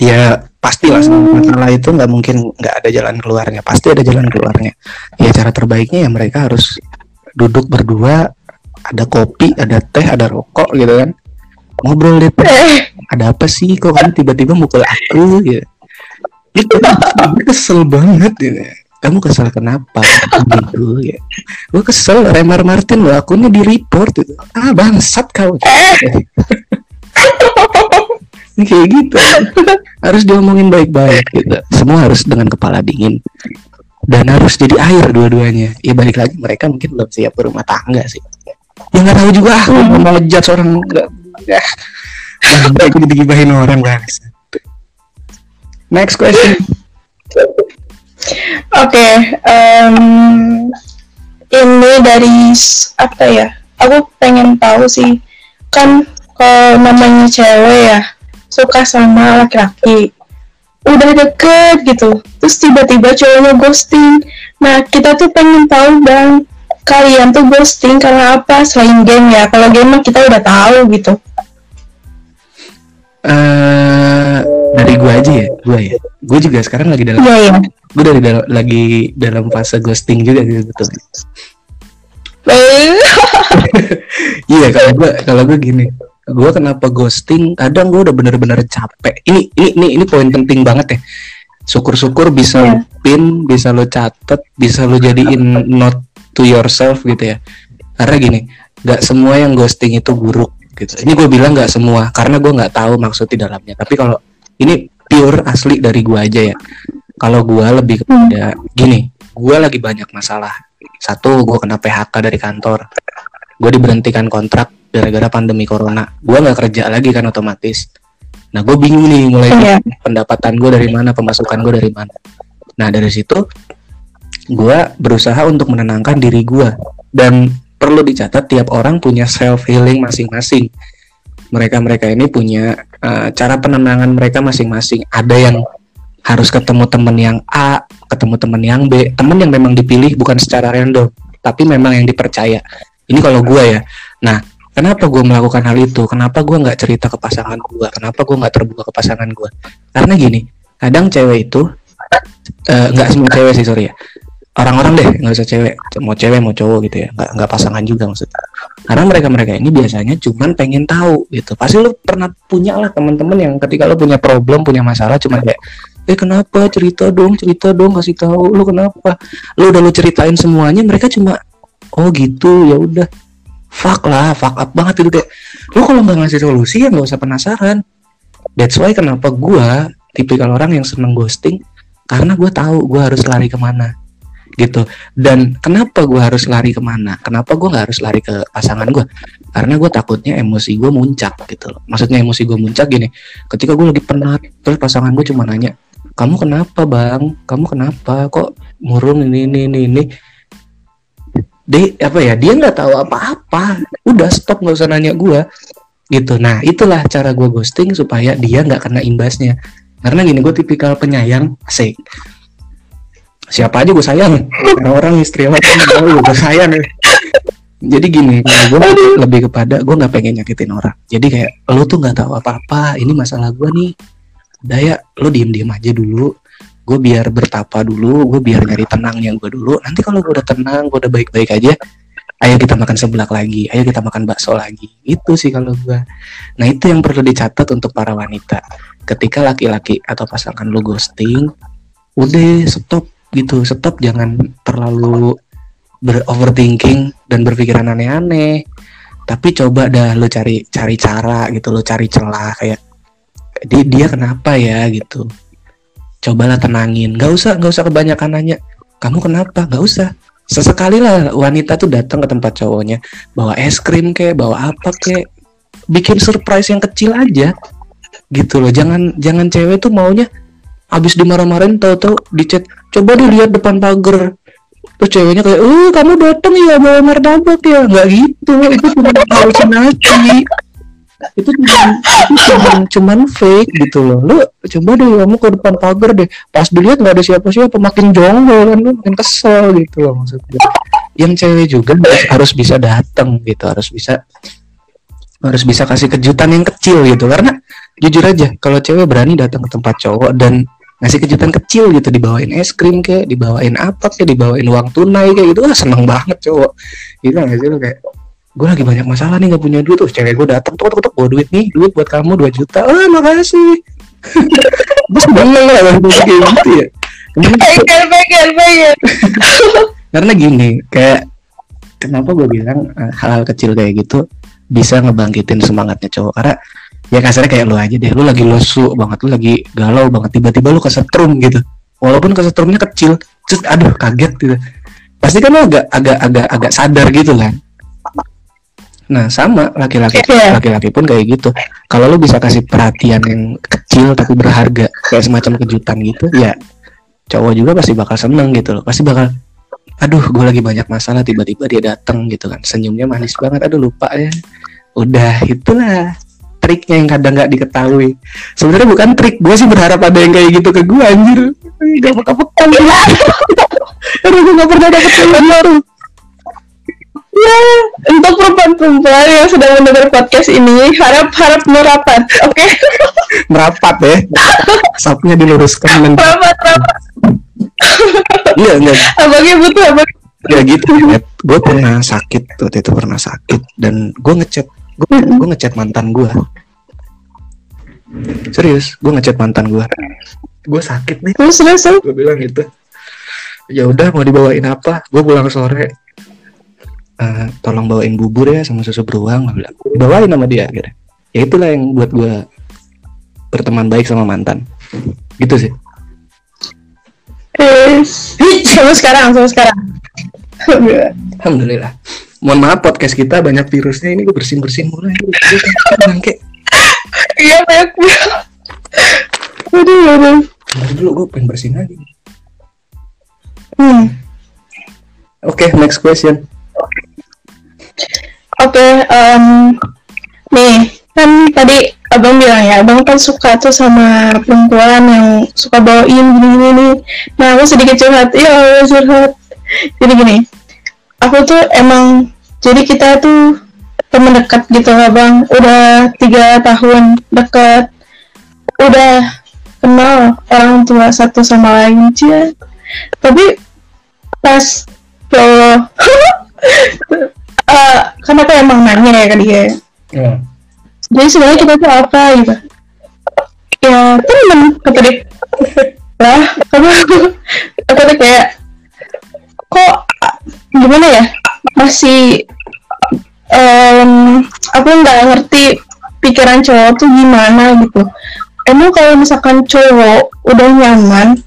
Ya pastilah semua masalah itu nggak mungkin nggak ada jalan keluarnya. Pasti ada jalan keluarnya. Ya cara terbaiknya ya mereka harus duduk berdua ada kopi ada teh ada rokok gitu kan. Ngobrol deh eh. Ada apa sih? Kok kamu tiba-tiba mukul aku gitu? Itu gue kesel banget gitu. Kamu kesel kenapa? Gitu ya gue kesel Remar Martin lo akunnya di report itu ah bangsat kau ini kayak gitu. Harus diomongin baik-baik gitu. Semua harus dengan kepala dingin. Dan harus jadi air dua-duanya. Ya balik lagi mereka mungkin belum siap berumah tangga sih. Ya nggak tahu juga. Ah gue mau ngejudge orang nggak ya baik jadi digibahin orang bangsa next question. Oke em, ini dari apa ya? Aku pengen tahu sih kan kalau namanya cewek ya suka sama laki-laki. Udah deket gitu. Terus tiba-tiba cowoknya ghosting. Nah kita tuh pengen tahu bang kalian tuh ghosting karena apa? Selain game ya? Kalau game mah kita udah tahu gitu. Eh dari gua aja ya? Gua ya? Gua juga sekarang lagi dalam iya iya. gue dari dal- lagi dalam fase ghosting juga gitu betul. Iya kalau gue kalau gue gini gue kenapa ghosting? Kadang gue udah bener-bener capek. Ini ini ini ini poin penting banget ya. Syukur-syukur bisa lo pin bisa lo catet bisa lo jadiin note to yourself gitu ya. Karena gini nggak semua yang ghosting itu buruk gitu. Ini gue bilang nggak semua karena gue nggak tahu maksud di dalamnya. Tapi kalau ini pure asli dari gue aja ya. Kalau gue lebih kepada gini gue lagi banyak masalah. Satu gue kena PHK dari kantor. Gue diberhentikan kontrak gara-gara pandemi corona. Gue nggak kerja lagi kan otomatis. Nah gue bingung nih mulai Iya. pendapatan gue dari mana pemasukan gue dari mana. Nah dari situ gue berusaha untuk menenangkan diri gue dan perlu dicatat tiap orang punya self healing masing-masing. Mereka mereka ini punya eh, cara penenangan mereka masing-masing. Ada yang harus ketemu temen yang A ketemu temen yang B. Temen yang memang dipilih bukan secara random tapi memang yang dipercaya. Ini kalau gue ya. Nah kenapa gue melakukan hal itu? Kenapa gue nggak cerita ke pasangan gue kenapa gue nggak terbuka ke pasangan gue karena gini kadang cewek itu eh, nggak semua cewek sih sorry ya. Orang-orang deh nggak usah cewek. Mau cewek mau cowok gitu ya. Nggak nggak pasangan juga maksudnya. Karena mereka mereka ini biasanya cuman pengen tahu gitu. Pasti lu pernah punya lah teman-teman yang ketika lu punya problem punya masalah cuman kayak eh kenapa? Cerita dong cerita dong kasih tahu. Lu kenapa? Lu udah lu ceritain semuanya mereka cuma oh gitu ya udah fuck lah fuck up banget itu kayak lu kalau nggak ngasih solusi ya nggak usah penasaran. That's why kenapa gua tipikal orang yang seneng ghosting? Karena gue tahu gue harus lari ke mana gitu. Dan kenapa gue harus lari ke mana? Kenapa gue nggak harus lari ke pasangan gue karena gue takutnya emosi gue muncak gitu loh. Maksudnya emosi gue muncak gini ketika gue lagi penat terus pasangan gue cuma nanya kamu kenapa bang? Kamu kenapa? Kok murung ini ini ini ini dia apa ya dia nggak tahu apa-apa. Udah stop nggak usah nanya gue gitu. Nah itulah cara gue ghosting supaya dia nggak kena imbasnya. Karena gini gue tipikal penyayang asik. Siapa aja gue sayang. Orang-orang istri orang gue gue sayang. Jadi gini gue lebih kepada gue nggak pengen nyakitin orang. Jadi kayak lo tuh nggak tahu apa-apa ini masalah gue nih. Daya lo diem diem aja dulu gue biar bertapa dulu gue biar nyari tenangnya gue dulu. Nanti kalau gue udah tenang gue udah baik-baik aja ayo kita makan seblak lagi ayo kita makan bakso lagi. Itu sih kalau gue nah itu yang perlu dicatat untuk para wanita. Ketika laki-laki atau pasangan lo ghosting udah stop gitu stop. Jangan terlalu beroverthinking dan berpikiran aneh-aneh. Tapi coba dah lo cari cari cara gitu lo cari celah kayak dia, dia kenapa ya? gitu cobalah tenangin. Nggak usah nggak usah kebanyakan nanya kamu kenapa? Nggak usah. Sesekali lah wanita tuh datang ke tempat cowoknya bawa es krim kayak bawa apa kayak bikin surprise yang kecil aja. Gitu loh. Jangan jangan cewek tuh maunya abis dimarah-marahin tau-tau di chat coba dilihat depan pagar. Terus ceweknya kayak oh kamu datang ya bawa martabak ya. Nggak gitu. Itu cuma halusinasi itu cuma cuma fake gitu loh. Lu coba deh kamu ke depan pagar deh. Pas dilihat nggak ada siapa-siapa makin jonggol kan lu makin kesel gitu loh maksudnya. Yang cewek juga harus bisa datang gitu harus bisa harus bisa kasih kejutan yang kecil gitu. Karena jujur aja kalau cewek berani datang ke tempat cowok dan ngasih kejutan kecil gitu dibawain es krim kayak dibawain apa kayak dibawain uang tunai kayak gitu ah seneng banget cowok. Gitu nggak sih lo kayak gue lagi banyak masalah nih nggak punya duit. Tuh cewek gue datang tuh tuh gue duit nih duit buat kamu 2 juta. Ah makasih. Terus seneng lah kayak gitu ya? Pengen pengen pengen karena gini kayak kenapa gue bilang eh, hal-hal kecil kayak gitu bisa ngebangkitin semangatnya cowok? Karena ya kasarnya kayak lu aja deh lu lagi lesu banget lu lagi galau banget tiba-tiba lu kesetrum gitu. Walaupun kesetrumnya kecil terus aduh kaget gitu. Pasti kan lu agak agak agak agak sadar gitu kan nah sama laki-laki Iya. laki-laki pun kayak gitu. Kalau lu bisa kasih perhatian yang kecil tapi berharga kayak semacam kejutan gitu ya cowok juga pasti bakal seneng gitu loh. Pasti bakal aduh gue lagi banyak masalah tiba-tiba dia datang gitu kan. Senyumnya manis banget aduh lupa ya. Udah itulah triknya yang kadang nggak diketahui. Sebenarnya bukan trik gue sih berharap ada yang kayak gitu ke gue anjir. Gak bakal pekan aduh gue gak pernah dapet yang baru ya untuk perempuan-perempuan yang sedang mendengar podcast ini harap harap merapat oke? Merapat ya. Sapnya diluruskan dan merapat merapat. Iya enggak abangnya butuh abang ya gitu. Gue pernah sakit waktu itu pernah sakit. Dan gue ngechat gue gue ngechat mantan gue. Serius gue ngechat mantan gue. Gue sakit nih. Terus terus terus. gue bilang gitu. Ya udah mau dibawain apa? Gue pulang sore Eh, tolong bawain bubur ya sama susu beruang. Gue bilang bawain sama dia akhirnya ya itulah yang buat gue berteman baik sama mantan. Gitu sih. Yes. sama sekarang sama sekarang. Alhamdulillah. Mohon maaf podcast kita banyak virusnya. Ini gue bersin bersin mulai bangke. Iya banyak aduh aduh. Bentar dulu gue pengen bersin lagi. Hmm. oke next question Oke, em, nih kan tadi abang bilang ya, abang kan suka tuh sama perempuan yang suka bawain gini-gini nih. Nah, aku sedikit curhat, ya curhat. Jadi gini, aku tuh emang, jadi kita tuh temen dekat gitu abang, udah tiga tahun dekat, udah kenal orang tua satu sama lain aja. Tapi pas ya Allah, Eh, kan aku emang nanya ya ke dia ya. jadi sebenarnya kita tuh apa gitu. Ya temen kata dia. Lah kamu aku tuh kayak kok gimana ya? Masih em, aku nggak ngerti pikiran cowok tuh gimana gitu. Emang kalau misalkan cowok udah nyaman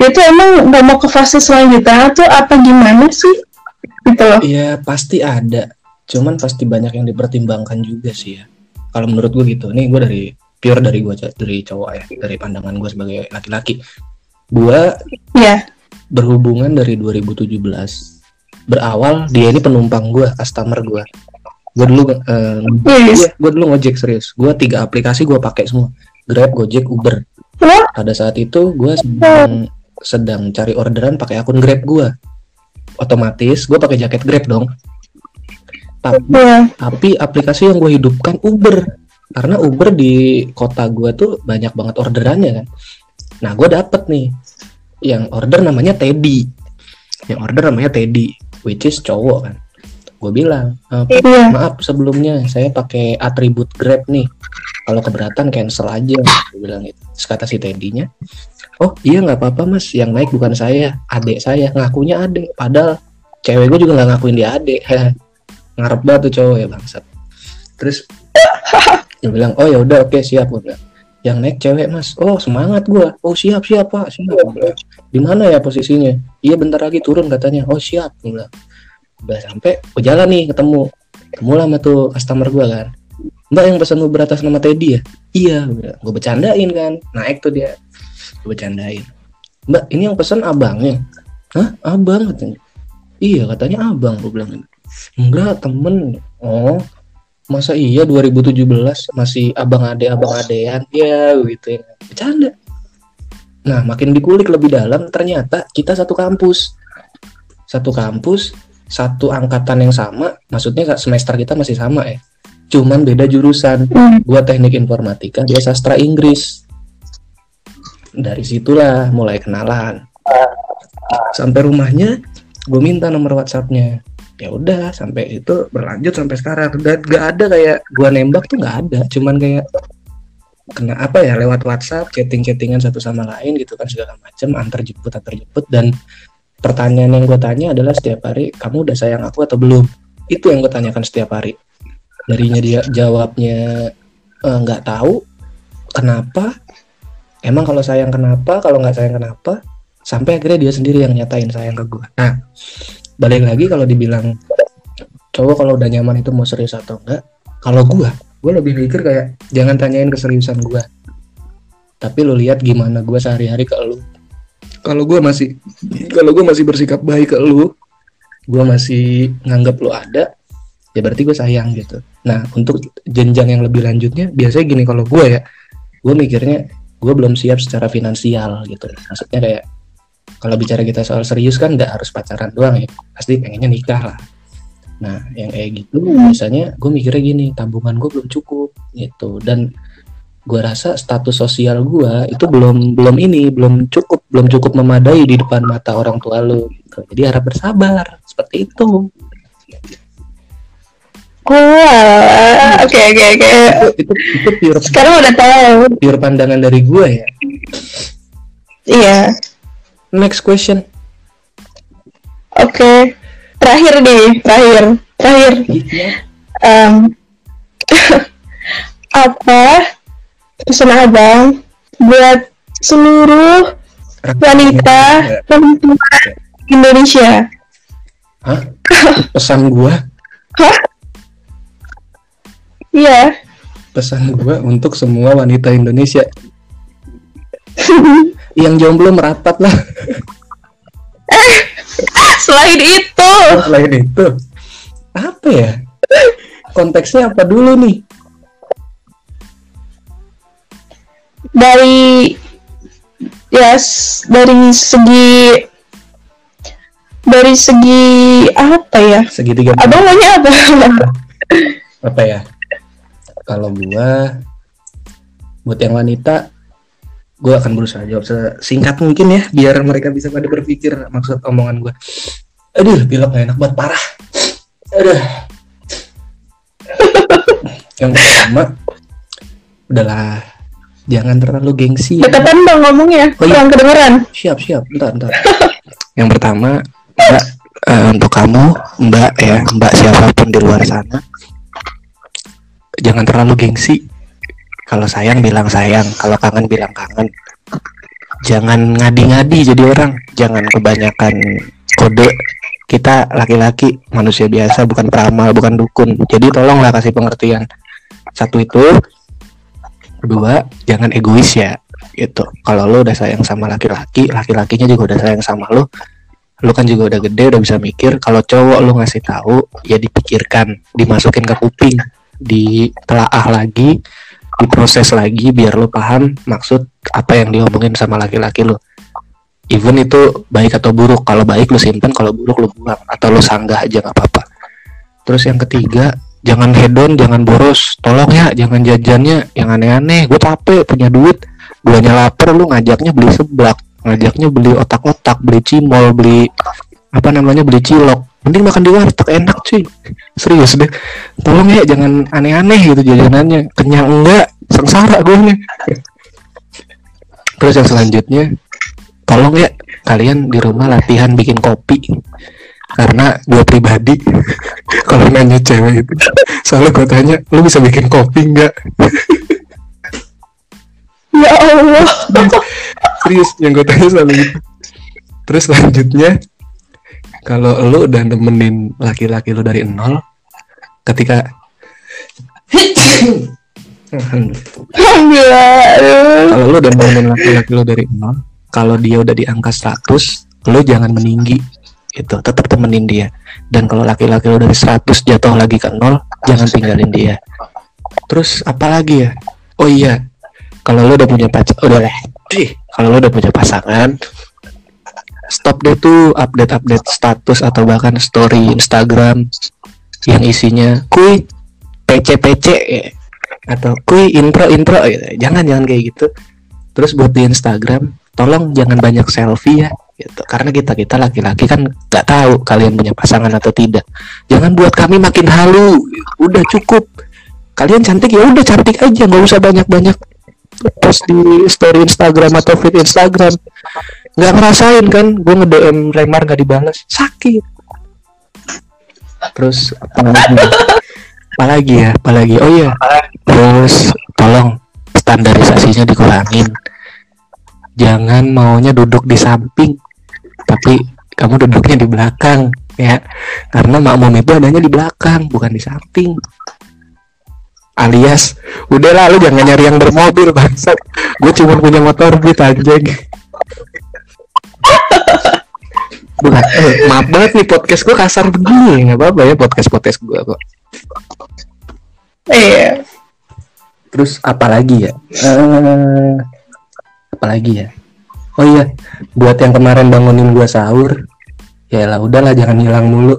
dia tuh emang nggak mau ke fase selanjutnya tuh apa gimana sih gitu loh. Iya pasti ada. Cuman pasti banyak yang dipertimbangkan juga sih ya. Kalau menurut gue gitu. Nih gue dari pure dari gue dari cowok ya. Dari pandangan gue sebagai laki-laki. Gue ya berhubungan dari 2017 berawal dia ini penumpang gue customer gue gue dulu eh, Yes. gue dulu ngojek serius. Gue tiga aplikasi gue pakai semua. Grab Gojek Uber. Pada saat itu gue sedang sedang cari orderan pakai akun Grab gue otomatis gue pakai jaket Grab dong. Tapi Iya. tapi aplikasi yang gue hidupkan Uber. Karena Uber di kota gue tuh banyak banget orderannya kan. Nah gue dapet nih yang order namanya Teddy. Yang order namanya Teddy which is cowok kan. Gue bilang "Eh, Iya. maaf sebelumnya saya pakai atribut Grab nih. Kalau keberatan cancel aja gue bilang gitu. Terus kata si Teddy-nya oh iya nggak apa-apa mas. Yang naik bukan saya adik saya. Ngakunya adik. Padahal cewek gue juga nggak ngakuin dia adik. Ngarep banget tuh cowok ya bangsat. Terus dia bilang oh ya udah oke siap. Gue yang naik cewek mas. Oh semangat gue oh siap siap pak. Siap. Gua di mana ya posisinya? Iya bentar lagi turun katanya. Oh siap gue udah sampai gue jalan nih ketemu. Ketemu lah sama tuh customer gue kan. Mbak yang pesan Uber atas nama Teddy ya? Iya gue bercandain kan. Naik tuh dia bercandain mbak ini yang pesan abangnya. Hah? Abang katanya. Iya katanya abang gue bilang enggak temen. Oh masa iya 2017 masih abang ade abang adean? Ya gitu ya. Bercanda. Nah makin dikulik lebih dalam ternyata kita satu kampus. Satu kampus satu angkatan yang sama maksudnya semester kita masih sama ya cuman beda jurusan. Gua teknik informatika dia sastra Inggris dari situlah mulai kenalan. Sampai rumahnya gue minta nomor WhatsAppnya. Ya udah sampai itu berlanjut sampai sekarang. Dan gak ada kayak gua nembak tuh nggak ada. Cuman kayak kena apa ya lewat WhatsApp chatting chattingan satu sama lain gitu kan segala macam antar jemput antar jemput. Dan pertanyaan yang gue tanya adalah setiap hari kamu udah sayang aku atau belum? Itu yang gue tanyakan setiap hari. Darinya dia jawabnya "Eh, nggak tahu kenapa emang kalau sayang kenapa? Kalau nggak sayang kenapa? Sampai akhirnya dia sendiri yang nyatain sayang ke gue nah balik lagi kalau dibilang cowok kalau udah nyaman itu mau serius atau enggak kalau gue gue lebih mikir kayak jangan tanyain keseriusan gue tapi lu lihat gimana gue sehari-hari ke lu. Kalau gue masih kalau gue masih bersikap baik ke lu gue masih nganggap lu ada ya berarti gue sayang gitu. Nah untuk jenjang yang lebih lanjutnya biasanya gini kalau gue ya gue mikirnya gue belum siap secara finansial gitu. Maksudnya kayak kalau bicara kita soal serius kan nggak harus pacaran doang ya. Pasti pengennya nikah lah. Nah yang kayak gitu biasanya gue mikirnya gini tabungan gue belum cukup gitu. Dan gue rasa status sosial gue itu belum belum ini belum cukup belum cukup memadai di depan mata orang tua lo gitu. jadi harap bersabar seperti itu Wah, oke oke oke. itu itu pure Sekarang udah tahu. pure pandangan dari gue ya Iya. next question Oke. Terakhir nih, terakhir, terakhir. Em, apa pesan abang buat seluruh wanita perempuan Indonesia? Hah? pesan gue Hah? Iya. pesan gue untuk semua wanita Indonesia. Yang jomblo merapat lah. Selain itu, selain itu. Apa ya? Konteksnya apa dulu nih? Dari ya s- dari segi dari segi apa ya? segitiga Abang maunya apa? apa ya kalau gua buat yang wanita gua akan berusaha jawab sesingkat mungkin ya biar mereka bisa pada berpikir maksud omongan gua aduh pilek gak enak banget parah aduh yang pertama udahlah jangan terlalu gengsi ya. Deketan bang ngomongnya, Oh, iya. kurang kedengeran. siap siap bentar bentar yang pertama mbak eh, untuk kamu mbak ya mbak siapa pun di luar sana jangan terlalu gengsi. Kalau sayang bilang sayang. Kalau kangen bilang kangen. Jangan ngadi-ngadi jadi orang. Jangan kebanyakan kode. Kita laki-laki manusia biasa bukan peramal bukan dukun. Jadi tolonglah kasih pengertian. Satu itu. Kedua jangan egois ya. Gitu. Kalau lo udah sayang sama laki-laki laki-lakinya juga udah sayang sama lo lo kan juga udah gede udah bisa mikir. Kalau cowok lo ngasih tahu ya dipikirkan dimasukin ke kuping ditelaah lagi diproses lagi biar lo paham maksud apa yang diomongin sama laki-laki lo even itu baik atau buruk kalau baik lo simpen kalau buruk lo buang atau lo sanggah aja nggak apa-apa. Terus yang ketiga jangan hedon jangan boros. Tolong ya jangan jajannya yang aneh-aneh. Gue capek punya duit. Guanya lapar lu ngajaknya beli seblak ngajaknya beli otak-otak beli cimol beli apa namanya beli cilok. Mending makan di warteg enak cuy. Serius deh. Tolong ya jangan aneh-aneh gitu jajanannya. Kenyang enggak sengsara gue nih. Terus yang selanjutnya tolong ya kalian di rumah latihan bikin kopi. Karena gue pribadi kalau nanya cewek itu soalnya gue tanya lu bisa bikin kopi enggak? Ya Allah. serius yang gue tanya selalu gitu. Terus selanjutnya kalau lu udah nemenin laki-laki lu dari nol ketika kalau lu udah nemenin laki-laki lu dari nol kalau dia udah di angka 100 lu jangan meninggi. Itu tetap temenin dia. Dan kalau laki-laki lu dari 100 jatuh lagi ke nol jangan tinggalin dia. Terus apa lagi ya? Oh iya kalau lu udah punya pacar udah lah Ih, kalau lu udah punya pasangan stop deh tuh update-update status atau bahkan story Instagram yang isinya kui PC-PC atau kui intro-intro gitu. Jangan jangan kayak gitu. Terus buat di Instagram, tolong jangan banyak selfie ya gitu. Karena kita kita laki-laki kan nggak tahu kalian punya pasangan atau tidak. Jangan buat kami makin halu. Udah cukup. Kalian cantik ya udah cantik aja, nggak usah banyak-banyak post di story Instagram atau feed Instagram nggak ngerasain kan gue nge DM Remar nggak dibalas. Sakit. Terus apalagi apalagi ya? Apalagi oh iya. Terus tolong standarisasinya dikurangin. Jangan maunya duduk di samping tapi kamu duduknya di belakang ya. Karena makmum itu adanya di belakang bukan di samping. Alias udahlah lu jangan nyari yang bermobil bangsat. Gue cuma punya motor beat anjing bukan eh, maaf banget nih podcast gue kasar begini nggak apa-apa ya podcast podcast gue kok Iya. terus apa lagi ya eh apa lagi ya oh iya buat yang kemarin bangunin gue sahur ya lah udahlah jangan hilang mulu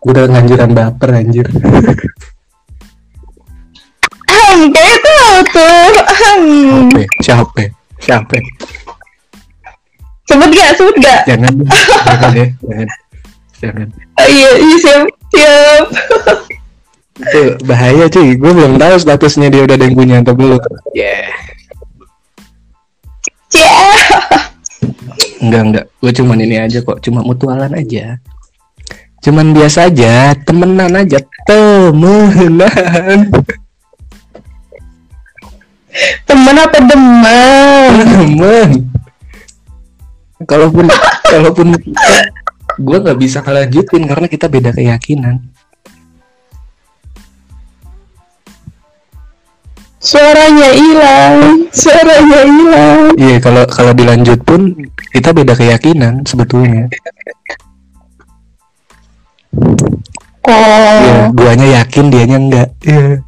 gue udah nganjuran baper anjir Hmm, tahu tuh. Hmm. Siapa? Siapa? Siapa? Sebut gak? Sebut gak? Jangan, jangan ya, jangan, jangan. Oh, iya, iya siap. Siap. Itu bahaya cuy. Gue belum tahu statusnya dia udah ada yang punya atau belum. Yeah. Siap. Enggak enggak. Gue cuman ini aja kok. Cuma mutualan aja. Cuman biasa aja, temenan aja, temenan, Temen apa demen? temen. Kalaupun kalaupun gue nggak bisa ngelanjutin karena kita beda keyakinan. Suaranya hilang. Suaranya hilang. Iya, kalau kalau dilanjut pun kita beda keyakinan sebetulnya. Oh. Iya, guanya yakin, dianya enggak. Iya.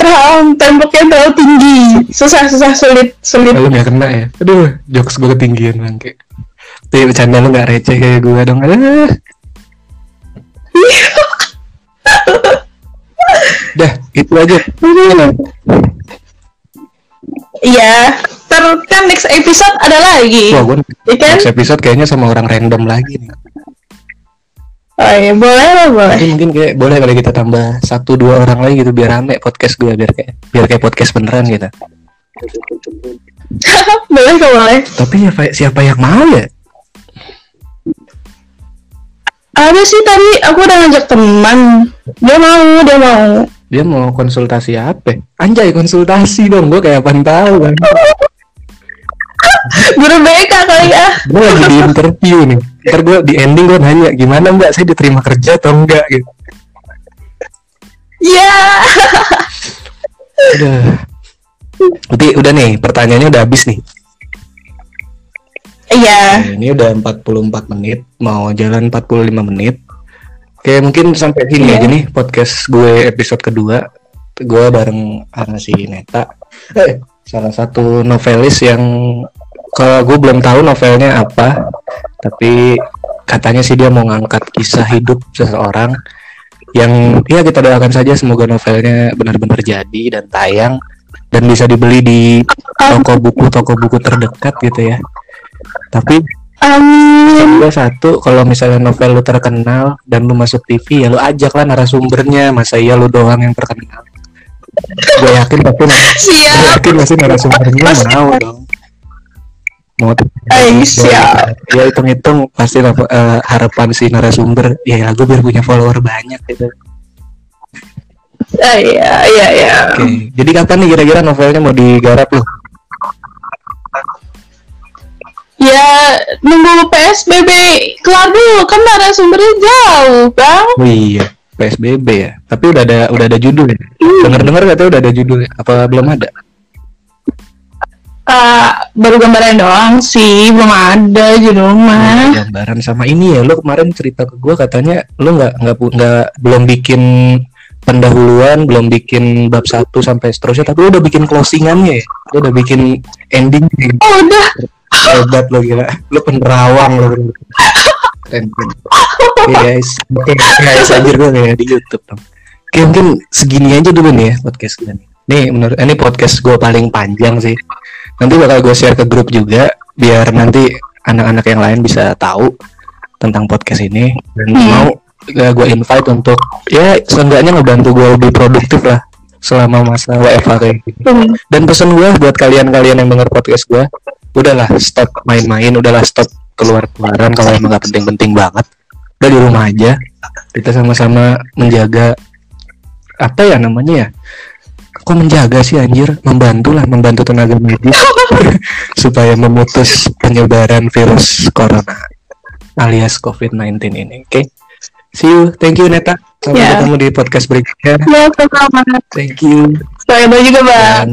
Ram, temboknya terlalu tinggi. Susah, susah, sulit, sulit. Lu nggak kena ya? Aduh, jokes gue ketinggian bangke. Tapi bercanda lu nggak receh kayak gue dong. Aduh. Dah, itu aja. Iya. Ntar kan next episode ada lagi. Wah, gue Iya kan? next episode kayaknya sama orang random lagi nih. Oh iya, boleh lah, boleh. Tapi mungkin kayak boleh kali kita tambah satu dua orang lagi gitu biar rame podcast gue biar kayak biar kayak podcast beneran gitu. boleh kok, boleh. Tapi ya siapa yang mau ya? Ada sih tadi aku udah ngajak teman. Dia mau, dia mau. Dia mau konsultasi apa? Anjay konsultasi dong, gue kayak apaan tahu kan. Guru BK kali ya. gue lagi di interview nih ntar gue di ending gue nanya gimana mbak saya diterima kerja atau enggak gitu. Iya. udah. Berarti udah nih pertanyaannya udah habis nih. Iya. Nah, ini udah 44 menit mau jalan 45 menit. Oke mungkin sampai sini Iya. aja nih podcast gue episode kedua. Gue bareng sama si Neta. Eh, salah satu novelis yang kalau gue belum tahu novelnya apa tapi katanya sih dia mau ngangkat kisah hidup seseorang yang ya kita doakan saja semoga novelnya benar-benar jadi dan tayang dan bisa dibeli di toko buku toko buku terdekat gitu ya tapi Amin. Kedua satu, kalau misalnya novel lu terkenal dan lu masuk TV, ya lu ajak lah narasumbernya. Masa iya lu doang yang terkenal? Gue yakin pasti, gue yakin pasti narasumbernya mau dong. Mau Ay, siap. Ya hitung-hitung pasti eh, harapan si narasumber, ya gue biar punya follower banyak gitu. Ah, Iya, iya, iya. Oke, jadi kapan nih kira-kira novelnya mau digarap lu? Ya, nunggu PSBB kelar dulu kan narasumbernya jauh, Bang. Oh iya, PSBB ya. Tapi udah ada udah ada judul ya. Hmm. Dengar-dengar katanya udah ada judul ya. Apa belum ada? Ah, baru gambaran doang sih, belum ada di rumah. gambaran sama ini ya lo kemarin cerita ke gue katanya lo nggak nggak nggak belum bikin pendahuluan belum bikin bab satu sampai seterusnya tapi lo udah bikin closingannya ya? Lo udah bikin ending Oh, udah. hebat lo gila. Lo penerawang lo keren keren. Oke guys. Oke guys. Anjir gue kayak di YouTube dong oke mungkin segini aja dulu nih ya podcast gue nih. Nih menurut ini podcast gue paling panjang sih nanti bakal gue share ke grup juga biar nanti anak-anak yang lain bisa tahu tentang podcast ini dan Hmm. mau gue invite untuk ya seenggaknya ngebantu gue lebih produktif lah selama masa WFH kayak gini Hmm. dan pesan gue buat kalian-kalian yang denger podcast gue udahlah stop main-main udahlah stop keluar-keluaran kalau emang gak penting-penting banget udah di rumah aja kita sama-sama menjaga apa ya namanya ya kok menjaga sih anjir membantu lah membantu tenaga medis supaya memutus penyebaran virus corona alias covid-19 ini oke see you thank you Neta sampai Ya. ketemu di podcast berikutnya Ya, sama. thank you Saya juga, Bang. dan